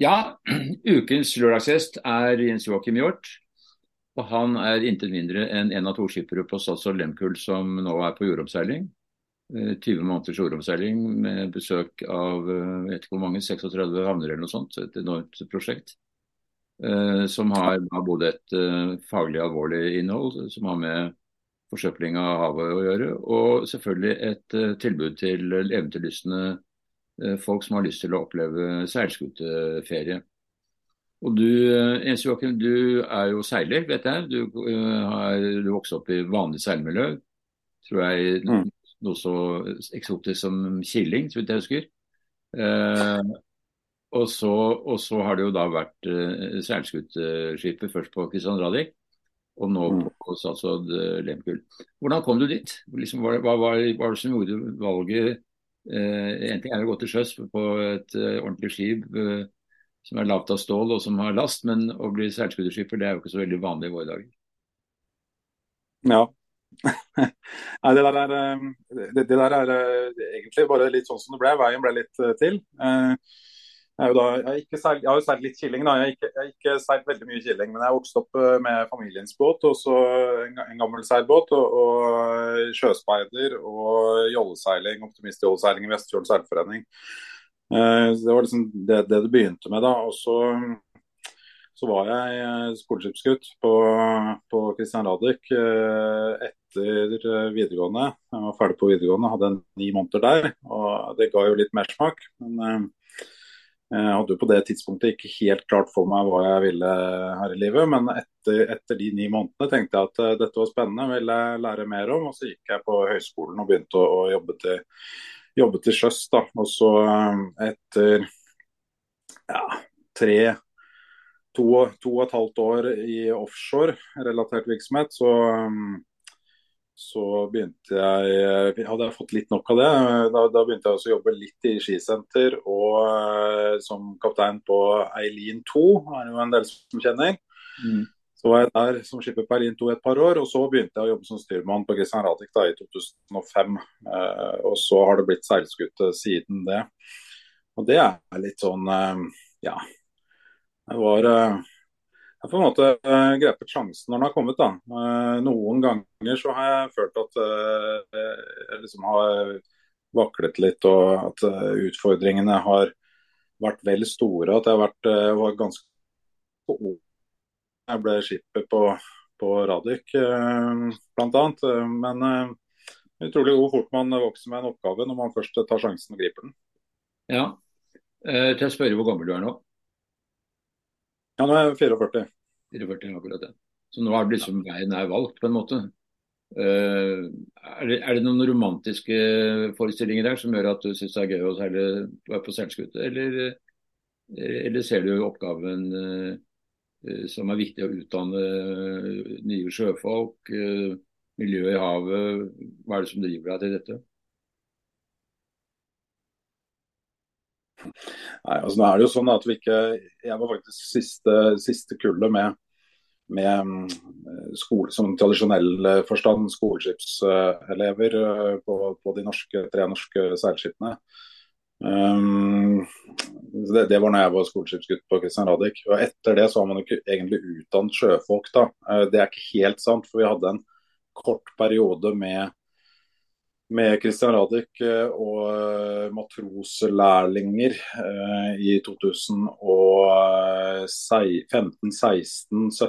Ja, ukens lørdagsgjest er Jens Joakim Hjort. Og han er intet mindre enn en av to skippere på Statsråd Lehmkuhl som nå er på jordomseiling. 20 eh, måneders jordomseiling med besøk av jeg vet ikke hvor mange, 36 havner eller noe sånt. Et enormt prosjekt. Eh, som har både et faglig alvorlig innhold, som har med forsøpling av havet å gjøre, og selvfølgelig et tilbud til eventyrlystne folk som har lyst til å oppleve seilskuteferie. Og du, Jens Joakim, du er jo seiler, vet jeg. Du, har, du vokste opp i vanlig seilmiljø. Tror jeg mm noe så eksotisk som killing, så vidt jeg husker. Eh, og, så, og, så, har det jo da vært eh, seilskuteskipet, først på Kristian Radich, og nå mm. på statsråd eh, Lehmkuhl. Hvordan kom du dit? Liksom, hva, hva, var det som gjorde valget? Eh, en ting er å gå til sjøs på et uh, ordentlig skip uh, som er lavt av stål og som har last, men å bli seilskuterskipper det er jo ikke så veldig vanlig i våre dager. Ja, Nei, det der, er, eh, det, det der er eh, egentlig bare litt sånn som det ble. Veien ble litt eh, til. Jeg, da, jeg, seilt, jeg har jo seilt litt killing, da. Jeg har ikke, seilt veldig mye killing. Men jeg vokste opp med familiens båt, og så en, gammel seilbåt. Og, og sjøspeider og jolleseiling, optimistjolleseiling i Vestfjord seilforening. Det var liksom det, det det begynte med. da, og så så var jeg skoleskipsgutt på, på Christian Radich eh, etter eh, videregående. Jeg var ferdig på videregående, hadde ni måneder der. og Det ga jo litt mersmak. Men eh, jeg hadde jo på det tidspunktet ikke helt klart for meg hva jeg ville her i livet. Men etter, etter de ni månedene tenkte jeg at eh, dette var spennende, ville jeg lære mer om. Og så gikk jeg på høyskolen og begynte å, å jobbe til, jobbe til sjøs. Og så etter ja, tre to, to og et halvt år i offshore-relatert virksomhet, så så begynte jeg Hadde jeg fått litt nok av det, da, da begynte jeg å jobbe litt i skisenter og uh, som kaptein på Eileen 2, er det jo en del som kjenner. Mm. Så var jeg der som skipper på Eileen 2 et par år, og så begynte jeg å jobbe som styrmann på Christian Radich da, i 2005. Uh, eh, og så har det blitt seilskute siden det. Og det er litt sånn uh, ja. Det var har på en måte uh, grepet sjansen når den har kommet. da. Uh, noen ganger så har jeg følt at uh, jeg liksom har vaklet litt, og at utfordringene har vært vel store. At jeg har vært var ganske. Jeg ble skipper på, på Radich bl.a. Men utrolig hvor fort man vokser med en oppgave når man først tar sjansen og griper den. Ja. til å spørre hvor gammel du er nå? Ja, nå er jeg 44. 44 akkurat det. Så nå er det liksom veien er valgt, på en måte. Uh, er, det, er, det, noen romantiske forestillinger der som gjør at du syns det er gøy å seile på seilskute, eller, eller, ser du oppgaven uh, som er viktig å utdanne nye sjøfolk, uh, miljøet i havet? Hva er det som driver deg til dette? Nei, altså nå er det jo sånn at vi ikke Jeg var faktisk siste, siste kullet med, med mm, skole, som tradisjonell forstand skoleskipselever eh, på, på, de norske, tre norske seilskipene. Um, det, det, var når jeg var skoleskipsgutt på Christian Radich. Og etter det så har man jo ikke egentlig utdannet sjøfolk, da. Det er ikke helt sant, for vi hadde en kort periode med med Christian Radich eh, og eh, matroslærlinger eh, i 2015, 16, 17.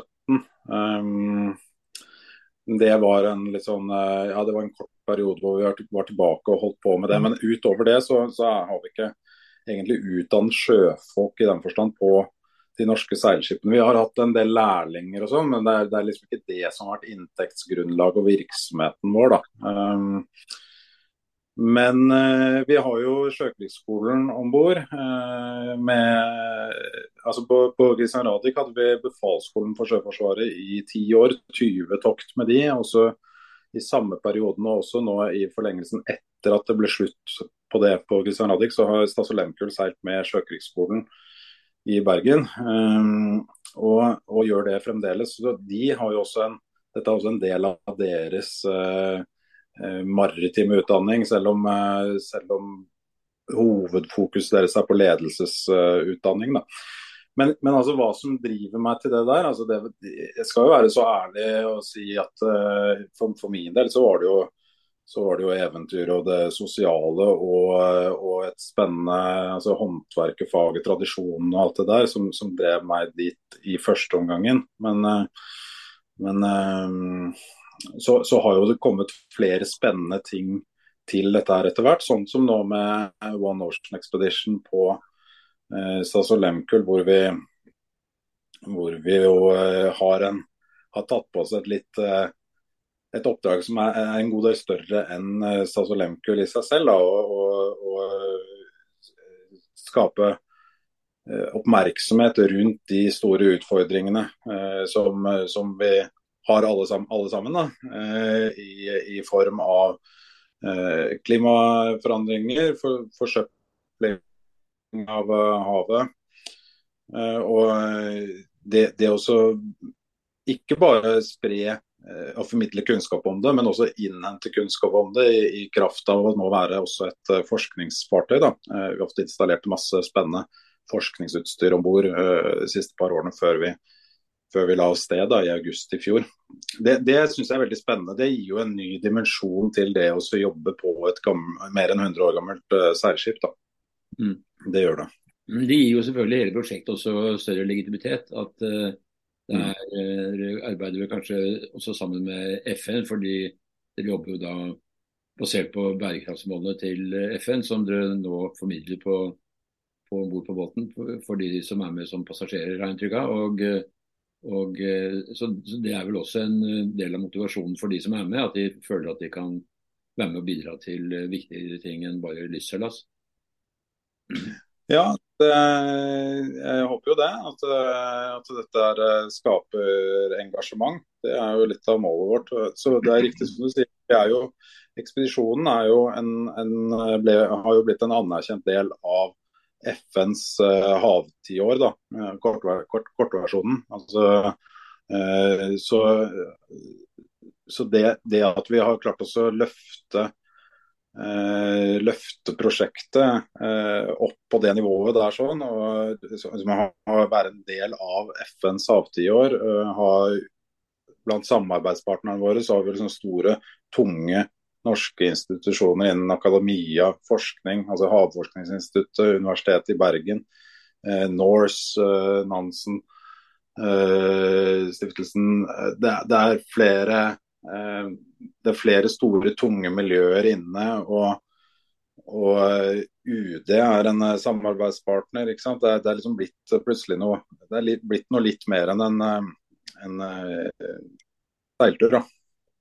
Det var en litt sånn Ja, det var en kort periode hvor vi var tilbake og holdt på med det. Men utover det så, så har vi ikke egentlig utdannet sjøfolk i den forstand på de norske seilskipene. Vi har hatt en del lærlinger og sånn, men det er, det er, liksom ikke det som har vært inntektsgrunnlaget og virksomheten vår. da. Um, men eh, vi har jo Sjøkrigsskolen om bord. Eh, altså på, på Kristian Radich hadde vi befalsskolen for Sjøforsvaret i ti år. 20 tokt med de. Også i samme perioden og også nå i forlengelsen etter at det ble slutt på det på Kristian Radich, så har Statsråd Lehmkuhl seilt med Sjøkrigsskolen i Bergen. Um, og, og, gjør det fremdeles. Så de har jo også en, dette er også en del av deres uh, Eh, maritime utdanning, selv om, eh, selv om hovedfokuset deres er på ledelsesutdanning. da. Men, men, altså hva som driver meg til det der altså det, Jeg skal jo være så ærlig og si at uh, for, for, min del så var det jo var det jo eventyr og det sosiale og, og et spennende altså håndverket, faget, tradisjonen og alt det der som, som drev meg dit i første omgangen. Men, men så, så, har jo det kommet flere spennende ting til dette her etter hvert. Sånn som nå med One Ocean Expedition på eh, Statsråd Lemkull, hvor vi, hvor vi jo eh, har, en, har, tatt på oss et litt eh, et oppdrag som er, en god del større enn eh, Lemkul i seg selv. å skape eh, oppmerksomhet rundt de store utfordringene eh, som, som, vi har alle sammen, alle sammen da, i, i, form av klimaforandringer, for, forsøpling av eh, havet. Eh, og eh, det, det også ikke bare spre og formidle kunnskap om det, men også innhente kunnskap om det i, i kraft av å nå være også et forskningsfartøy. Da. Vi har ofte installert masse spennende forskningsutstyr om bord de siste par årene før vi, før vi la oss sted da, i august i fjor. Det, det syns jeg er veldig spennende. Det gir jo en ny dimensjon til det å jobbe på et gammel, mer enn 100 år gammelt uh, seilskip. Da. Mm. Det gjør det. Det gir jo selvfølgelig hele prosjektet også større legitimitet. At uh, det mm. er, uh, arbeider vi kanskje også sammen med FN, fordi dere jobber jo da basert på bærekraftsmålene til FN, som dere nå formidler på, på bord på båten for, for, de som er med som passasjerer, har inntrykk av. Og, og, så, så Det er vel også en del av motivasjonen for de som er med, at de føler at de kan være med og bidra til viktigere ting enn bare lystseilas. Ja, det, jeg håper jo det. At, at dette er, skaper engasjement. Det er jo litt av målet vårt. Så det er riktig som du sier. Er jo, ekspedisjonen er jo en, en, ble, har jo blitt en anerkjent del av FNs uh, havtiår, da, kortversjonen. Kort, kort altså, uh, så så det, det, at vi har klart oss å løfte eh, løfte prosjektet eh, opp på det nivået der sånn, og som har være en del av FNs havtiår. Eh, har, blant samarbeidspartnerne våre så har vi liksom store, tunge norske institusjoner innen akademia, forskning, altså Havforskningsinstituttet, Universitetet i Bergen, eh, Norse, eh, Nansen, eh, stiftelsen. Det, det, er flere Eh, det er flere store, tunge miljøer inne. og, og UD er en eh, samarbeidspartner. ikke? Det det er liksom blitt plutselig noe det er litt, blitt noe litt mer enn en, en, en seiltur. da.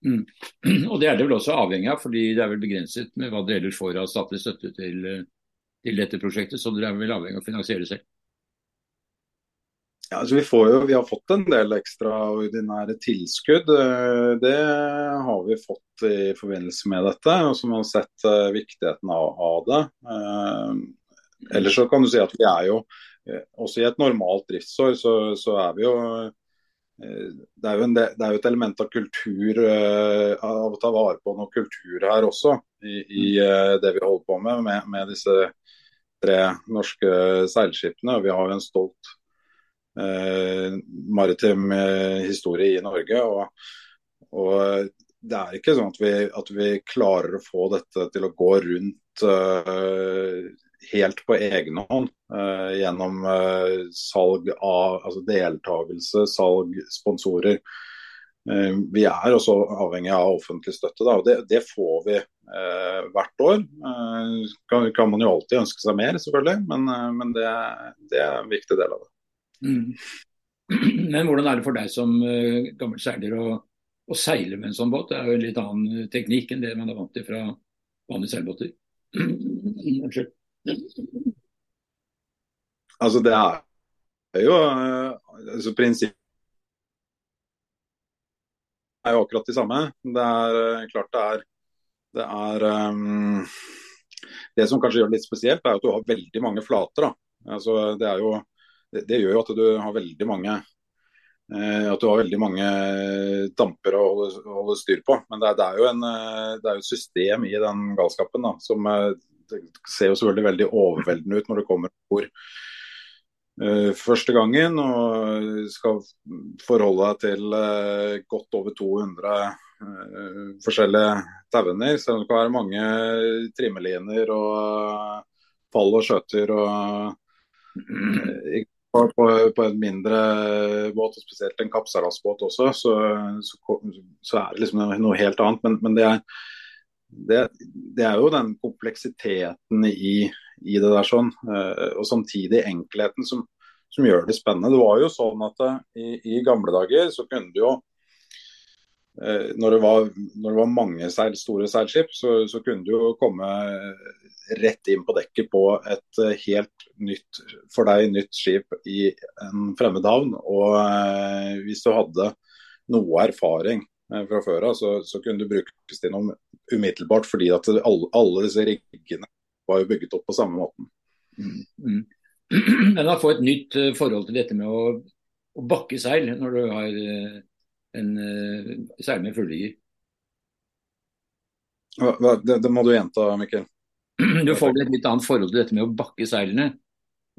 Mm. Og Det er det vel også avhengig av, fordi det er vel begrenset med hva dere ellers får av statlig støtte til, til dette prosjektet. Så dere er vel avhengig av å finansiere selv. Ja, altså vi, jo, vi, har fått en del ekstraordinære tilskudd. Eh, det har vi fått i forbindelse med dette, og som har sett eh, viktigheten av, det. Eh, ellers så kan du si at vi er jo også i et normalt driftsår, så, så er vi jo det er, en, det er, jo et element av kultur, av å ta vare på noe kultur her også, i, i det vi holder på med, med, med disse tre norske seilskipene. Vi har jo en stolt Eh, maritim eh, historie i Norge. Og, og, det er ikke sånn at vi, at vi, klarer å få dette til å gå rundt uh, helt på egen hånd uh, gjennom uh, salg av altså deltakelse, salg, sponsorer. vi er også avhengig av offentlig støtte, da, og det, det får vi hvert år. Kan, kan, man jo alltid ønske seg mer, selvfølgelig, men, men det, det er en viktig del av det. Mm. Men hvordan er det for deg som gammel seiler å, å, seile med en sånn båt? Det er jo en litt annen teknikk enn det man er vant til fra vanlige seilbåter. Unnskyld. Altså det er jo uh, altså Prinsippet er jo akkurat de samme. Det er uh, klart det er det er um, Det som kanskje gjør det litt spesielt, er at du har veldig mange flater. Altså, det jo det, det, gjør jo at du har veldig mange eh, at du har veldig mange damper å holde, holde styr på. Men det er, er jo en, eh, det er et system i den galskapen da, som eh, det ser jo selvfølgelig veldig overveldende ut når det kommer ord uh, første gangen og skal forholde deg til uh, godt over 200 uh, forskjellige tauender. Selv om det kan være mange trimmeliner og fall og skjøter og på, på, en mindre båt, og spesielt en kapsalassbåt også, så, så, så, er det liksom noe helt annet. Men, men det, er, det, det, er, jo den kompleksiteten i, i det der sånn, eh, og samtidig enkelheten som, som, gjør det spennende. Det var jo sånn at eh, i, i gamle dager så kunne du jo eh, når det, var, når det var mange seil, store seilskip, så, så kunne du jo komme rett inn på dekket på et helt nytt, for deg nytt skip i en fremmed havn. Og hvis du hadde noe erfaring fra før av, så, så, kunne du brukes til noe umiddelbart. Fordi at alle, alle, disse riggene var jo bygget opp på samme måten. Mm, mm. Men å få et nytt forhold til dette med å, å bakke seil når du har en seil med fullrigger. Det, det, må du gjenta, Mikkel. Du får et litt annet forhold til dette med å bakke seilene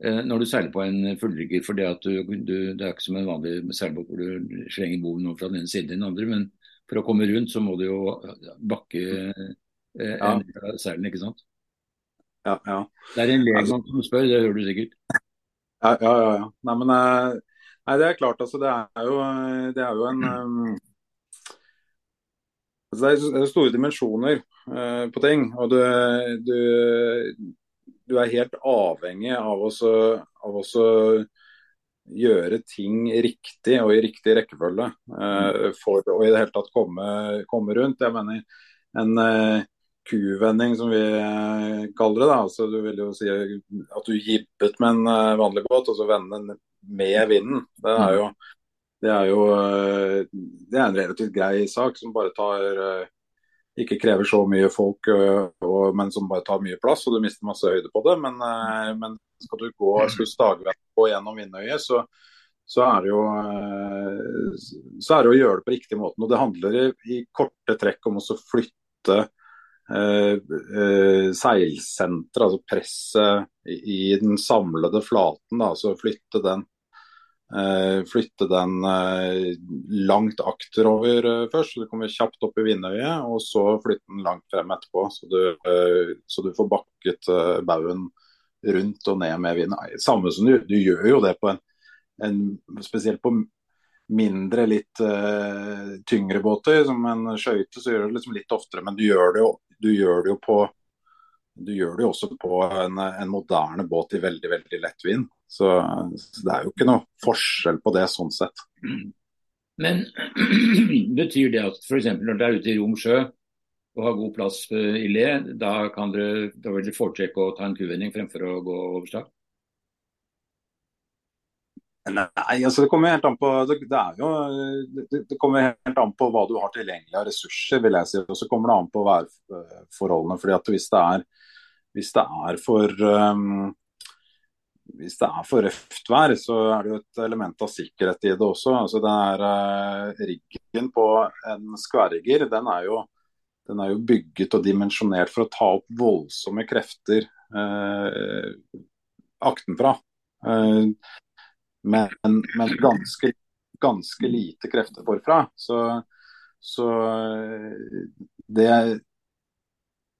eh, når du seiler på en fullrigger. for det, du, du, det er ikke som en vanlig seilbåt hvor du slenger boven fra den ene siden til den andre. Men for å komme rundt så må du jo bakke eh, ja. en seilene, ikke sant? Ja, ja. Det er en legmann som spør, det hører du sikkert. Ja, ja, ja. Nei, men eh, nei, det er klart, altså. Det er jo, det er jo en um, altså, Det er store dimensjoner uh, på ting. Og du, du, du, er helt avhengig av å gjøre ting riktig og i riktig rekkefølge uh, for å i det hele tatt komme, komme rundt. Jeg mener en uh, kuvending, som vi kaller det. da, altså Du vil jo si at du gibbet med en vanlig båt, og så vende med vinden. Det er jo, det er jo det er en relativt grei sak som bare tar ikke krever så mye folk, og, men som bare tar mye plass, og du mister masse høyde på det. Men, men skal du gå skal du stagvende gå gjennom Vindøyet, så, så, er det jo, så er det å gjøre det på riktig måte. Og det handler i, i korte trekk om å flytte eh, eh, seilsenteret, altså presset i, i, den samlede flaten. Da, altså flytte den flytte den eh, langt akterover eh, først, så du kommer kjapt opp i vindøyet. Og så flytte den langt frem etterpå, så du, så du får bakket baugen rundt og ned med vinden. Samme som du, du gjør jo det på en, en spesielt på mindre, litt uh, tyngre båter. Som en skøyte, så gjør du det liksom litt oftere, men du gjør det jo, du gjør det jo på du gjør det jo også på en, en moderne båt i veldig veldig lett vind. Så, så, det er jo ikke noe forskjell på det sånn sett. Men betyr det at f.eks. når dere er ute i rom sjø og har god plass i le, da, kan dere, da vil dere foretrekke å ta en kuvending fremfor å gå over stad? Nei, altså det kommer helt an på det, det, jo, det, det, kommer helt an på hva du har tilgjengelig av ressurser, vil jeg si. Og så kommer det an på værforholdene. fordi at hvis det er hvis det er for um, hvis det er for røft vær, så er det jo et element av sikkerhet i det også. Altså det er eh, Riggen på en skværrigger den, den er jo bygget og dimensjonert for å ta opp voldsomme krefter eh, aktenfra. Eh, men, men ganske, ganske, lite krefter forfra. Så, så det,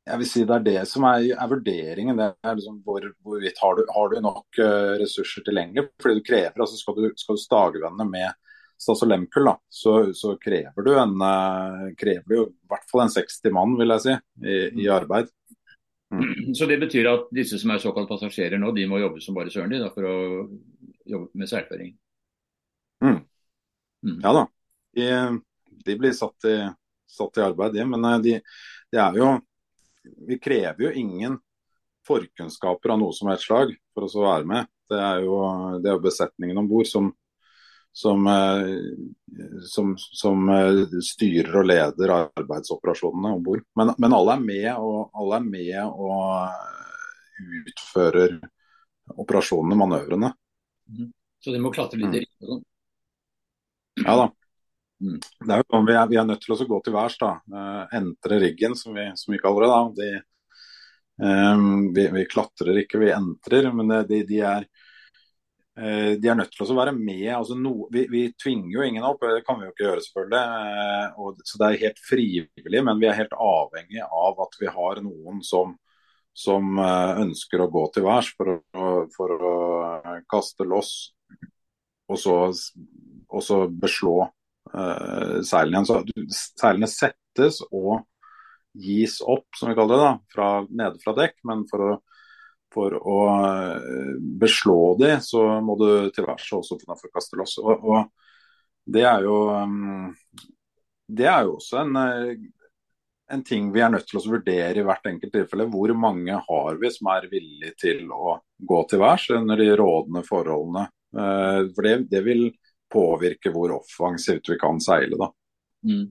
jeg vil si Det er det som er, er vurderingen. det er liksom hvor, Hvorvidt har du, har du nok uh, ressurser tilgjengelig. fordi du krever, altså Skal du, skal du stagvende med Stas og Lemkull, da, så, så, krever du en, uh, krever du i hvert fall en 60 mann vil jeg si, i, i arbeid. Mm. Så det betyr at disse som er såkalt passasjerer nå, de må jobbe som bare søren de da, for å jobbe med seilføring? Mm. Mm. Ja da, de, de blir satt i, satt i arbeid, de. Men eh, de, de er jo vi krever jo ingen forkunnskaper av noe som helst slag for oss å være med. Det er jo, det er jo besetningen om bord som, som, eh, som, som, eh, styrer og leder arbeidsoperasjonene om bord. Men, men, alle er med og, alle er med og utfører operasjonene, manøvrene. Mhm. Så de må klatre litt i sånn? Ja da. Mm. Det er jo vi er, vi er nødt til å gå til værs. da, uh, Entre riggen, som vi, som vi, kaller det. da, de, Um, vi, vi, klatrer ikke, vi entrer, men de, de, er, uh, de er nødt til å være med. Altså no, vi, vi, tvinger jo ingen opp, det kan vi jo ikke gjøre selvfølgelig. Uh, og, så det er helt frivillig, men vi er helt avhengig av at vi har noen som, som ønsker å gå til værs for, for, å kaste loss og så, og så beslå seilene igjen. Så seilene settes og gis opp, som vi kaller det, da, fra, nede fra dekk. Men for å, for å eh, beslå de, så må du til værs også for loss. Og, og det er jo mm, det er jo også en, eh, en ting vi er nødt til å vurdere i hvert enkelt tilfelle. Hvor mange har vi som er villige til å gå til værs under de rådende forholdene. Eh, for det, det vil påvirke hvor offensivt vi kan seile. da. Mm.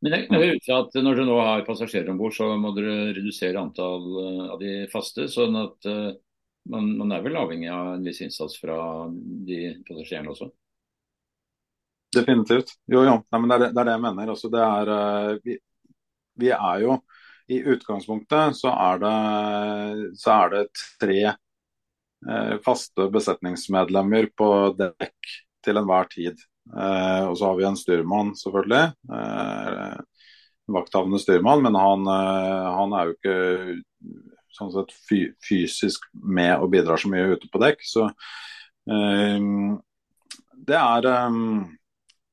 Men jeg hører ut fra at når dere nå har passasjerer om bord, så må dere redusere antall uh, av de faste. sånn at uh, man, man, er vel avhengig av en viss innsats fra de passasjerene også? Definitivt. Jo, jo. Nei, det, er det, det, er det, jeg mener. Altså, det er, uh, vi, vi, er jo I utgangspunktet så er det, så er det tre faste besetningsmedlemmer på dekk til enhver tid. Eh, og så har vi en styrmann, selvfølgelig. Eh, vakthavende styrmann, men han, eh, han, er jo ikke sånn sett fysisk med og bidrar så mye ute på dekk. Så det er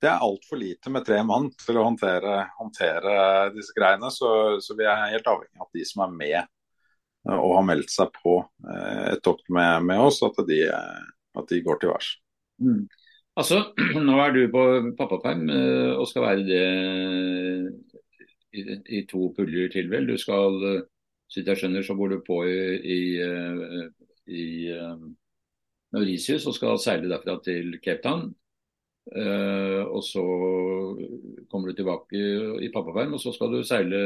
det er altfor lite med tre mann til å håndtere, håndtere disse greiene. Så, så, vi er helt avhengig av at de som er med og har meldt seg på et tokt med, med oss, at de, at de, går til værs. Mm. Altså, Nå er du på pappaperm eh, og skal være det i, i to puljer til, vel. Du skal, eh, så vidt jeg skjønner, så går du på i, i, eh, i Mauritius og skal seile derfra til Cape Town. Og så kommer du tilbake i pappaperm, og så skal du seile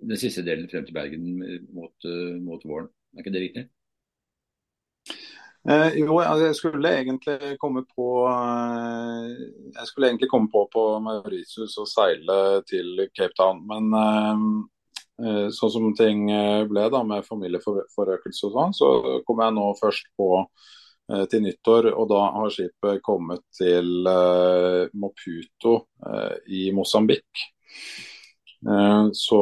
den siste delen frem til Bergen mot, mot våren. Er ikke det riktig? Eh, jo, jeg skulle egentlig komme på eh, Jeg skulle egentlig komme på på Mauritius og seile til Cape Town. Men eh, eh sånn som ting eh, ble da med familieforøkelse og sånn, så kom jeg nå først på eh, til nyttår. Og da har skipet kommet til Maputo i Mosambik. så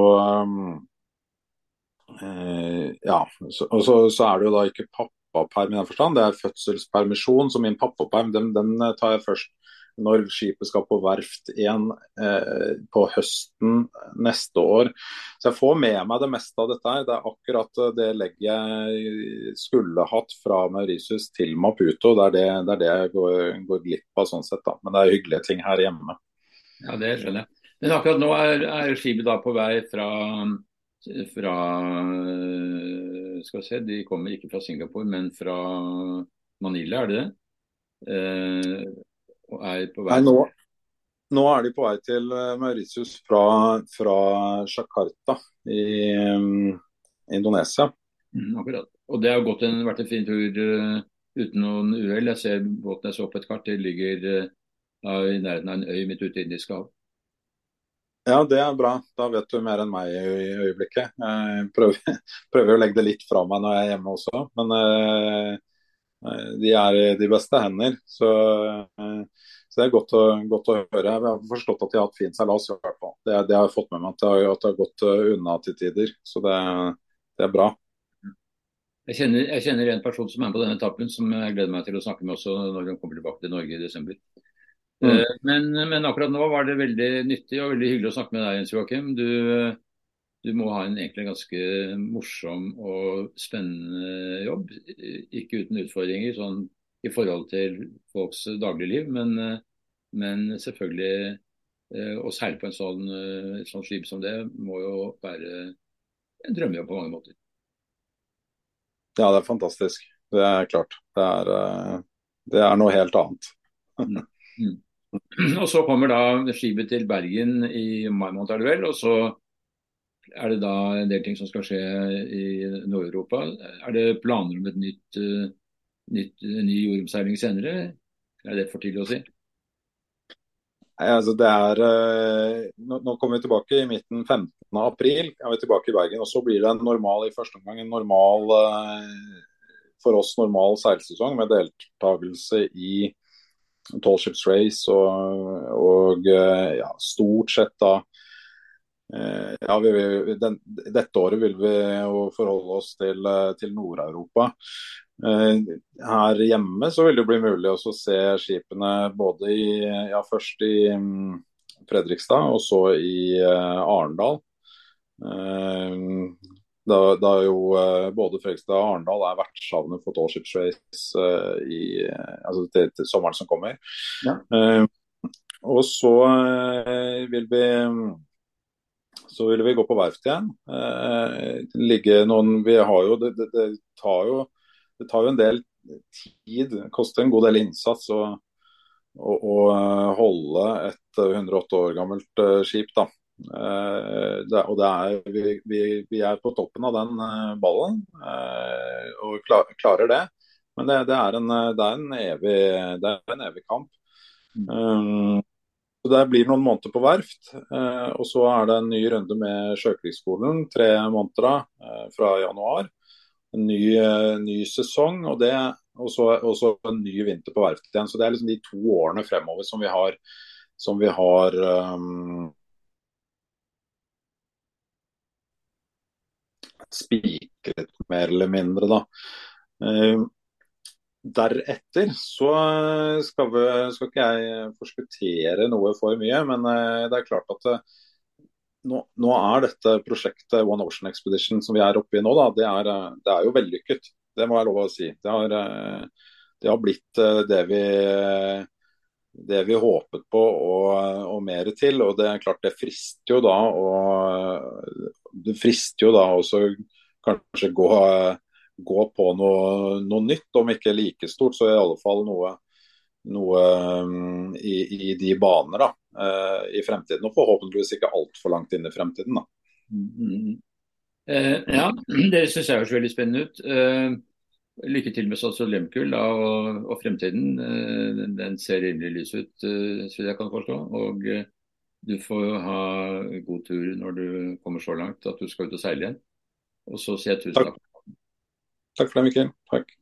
ja, så, og så, så, er det jo da ikke pappa pappaperm i den forstand. Det er fødselspermisjon, så min pappaperm den, den, tar jeg først når skipet skal på verft igjen eh, på høsten neste år. Så jeg får med meg det meste av dette her. Det er akkurat det legget jeg skulle hatt fra Mauritius til Maputo. Det er det, det, er det jeg går, går, glipp av sånn sett. da. Men det er hyggelige ting her hjemme. Ja, det skjønner jeg. Men akkurat nå er, er skipet da på vei fra fra skal se, De kommer ikke fra Singapore, men fra Manila, er det det? Eh, og er på vei Nei, nå, nå, er de på vei til eh, Mauritius fra, fra Jakarta i um, Indonesia. Mm, akkurat. Og det har gått en, vært en fin tur uh, uten noen uhell. Jeg ser båten jeg så på et kart, det ligger uh, i nærheten av en øy midt ute i Indiske hav. Ja, det er bra. Da vet du mer enn meg i øyeblikket. Jeg prøver, prøver å legge det litt fra meg når jeg er hjemme også, men uh, de er i de beste hender. Så, uh, så det er godt å, godt å, høre. Jeg har forstått at de har hatt fin seilas i hvert fall. Det, det, har jeg fått med meg at det at det har gått unna til tider. Så det, det er bra. Jeg kjenner, jeg kjenner, en person som er med på denne etappen, som jeg gleder meg til å snakke med også når hun kommer tilbake til Norge i desember. Mm. Eh, men, men, akkurat nå var det veldig nyttig og veldig hyggelig å snakke med deg, Jens Joakim. Du, du, må ha en egentlig ganske morsom og spennende jobb. Ikke uten utfordringer sånn, i forhold til folks dagligliv, men, men selvfølgelig eh, å seile på en sånn, et sånt skip som det må jo være en drømmejobb på mange måter. Ja, det er fantastisk. Det er klart. Det er, eh, det er noe helt annet. Mm. Og Så kommer da skipet til Bergen i mai måned, er det vel. Og så er det da en del ting som skal skje i Nord-Europa. Er det planer om et nytt, uh, nytt ny jordomseiling senere? Er det for tidlig å si? Nei, Altså, det er, nå, nå, kommer vi tilbake i midten 15. april. er vi tilbake i Bergen, og Så blir det en normal i første omgang en normal for oss normal seilsesong med deltakelse i Tallships Race og, og ja, stort sett da Eh, ja, vi, vi, den, dette året vil vi jo forholde oss til, eh, til Nord-Europa. Eh, her hjemme så vil det bli mulig å se skipene både i, ja, først i um, Fredrikstad og så i Arendal. Da, da, jo uh, både Fredrikstad og Arendal er vertshavner for Tallships Race i, altså til, til, sommeren som kommer. Ja. og så vil vi så ville vi gå på verft igjen. Eh, noen, vi har jo, det, det, det, tar jo, det tar jo en del tid, det koster en god del innsats å, å, å holde et 108 år gammelt skip. da. Uh, det, og det er, vi, vi, vi, er på toppen av den uh, ballen og klar, klarer det. Men det, det, er en, det, er en, evig, det er en evig kamp. Um, så Det blir noen måneder på verft, eh, og så er det en ny runde med Sjøkrigsskolen. Tre måneder eh, fra januar. En ny, eh, ny sesong, og, det, og så en ny vinter på verft igjen. Så Det er liksom de to årene fremover som vi har, som vi har um, spikret mer eller mindre. da. Uh, Deretter så skal, vi, skal, ikke jeg forskuttere noe for mye, men eh, det er klart at eh, nå, nå, er dette prosjektet One Ocean Expedition som vi er oppe i nå, da, det, er, eh, det er jo vellykket. Det må jeg lov å si. Det har, det har blitt det vi, det vi håpet på og, og, mer til. Og det er klart det frister jo da og det frister jo da også kanskje gå gå på noe, noe, nytt, om ikke like stort, så i alle fall noe, noe um, i, i, de baner da, uh, i fremtiden. Og forhåpentligvis ikke altfor langt inn i fremtiden. da. Mm -hmm. uh, ja, det syns jeg høres veldig spennende ut. Uh, lykke til med Statsråd Lemkull og, og, fremtiden. Den, den ser rimelig lys ut, så jeg kan forstå. Og du får ha god tur når du kommer så langt at du skal ut og seile igjen. Og så sier jeg tusen takk. Takk for det, Mikkel. Takk.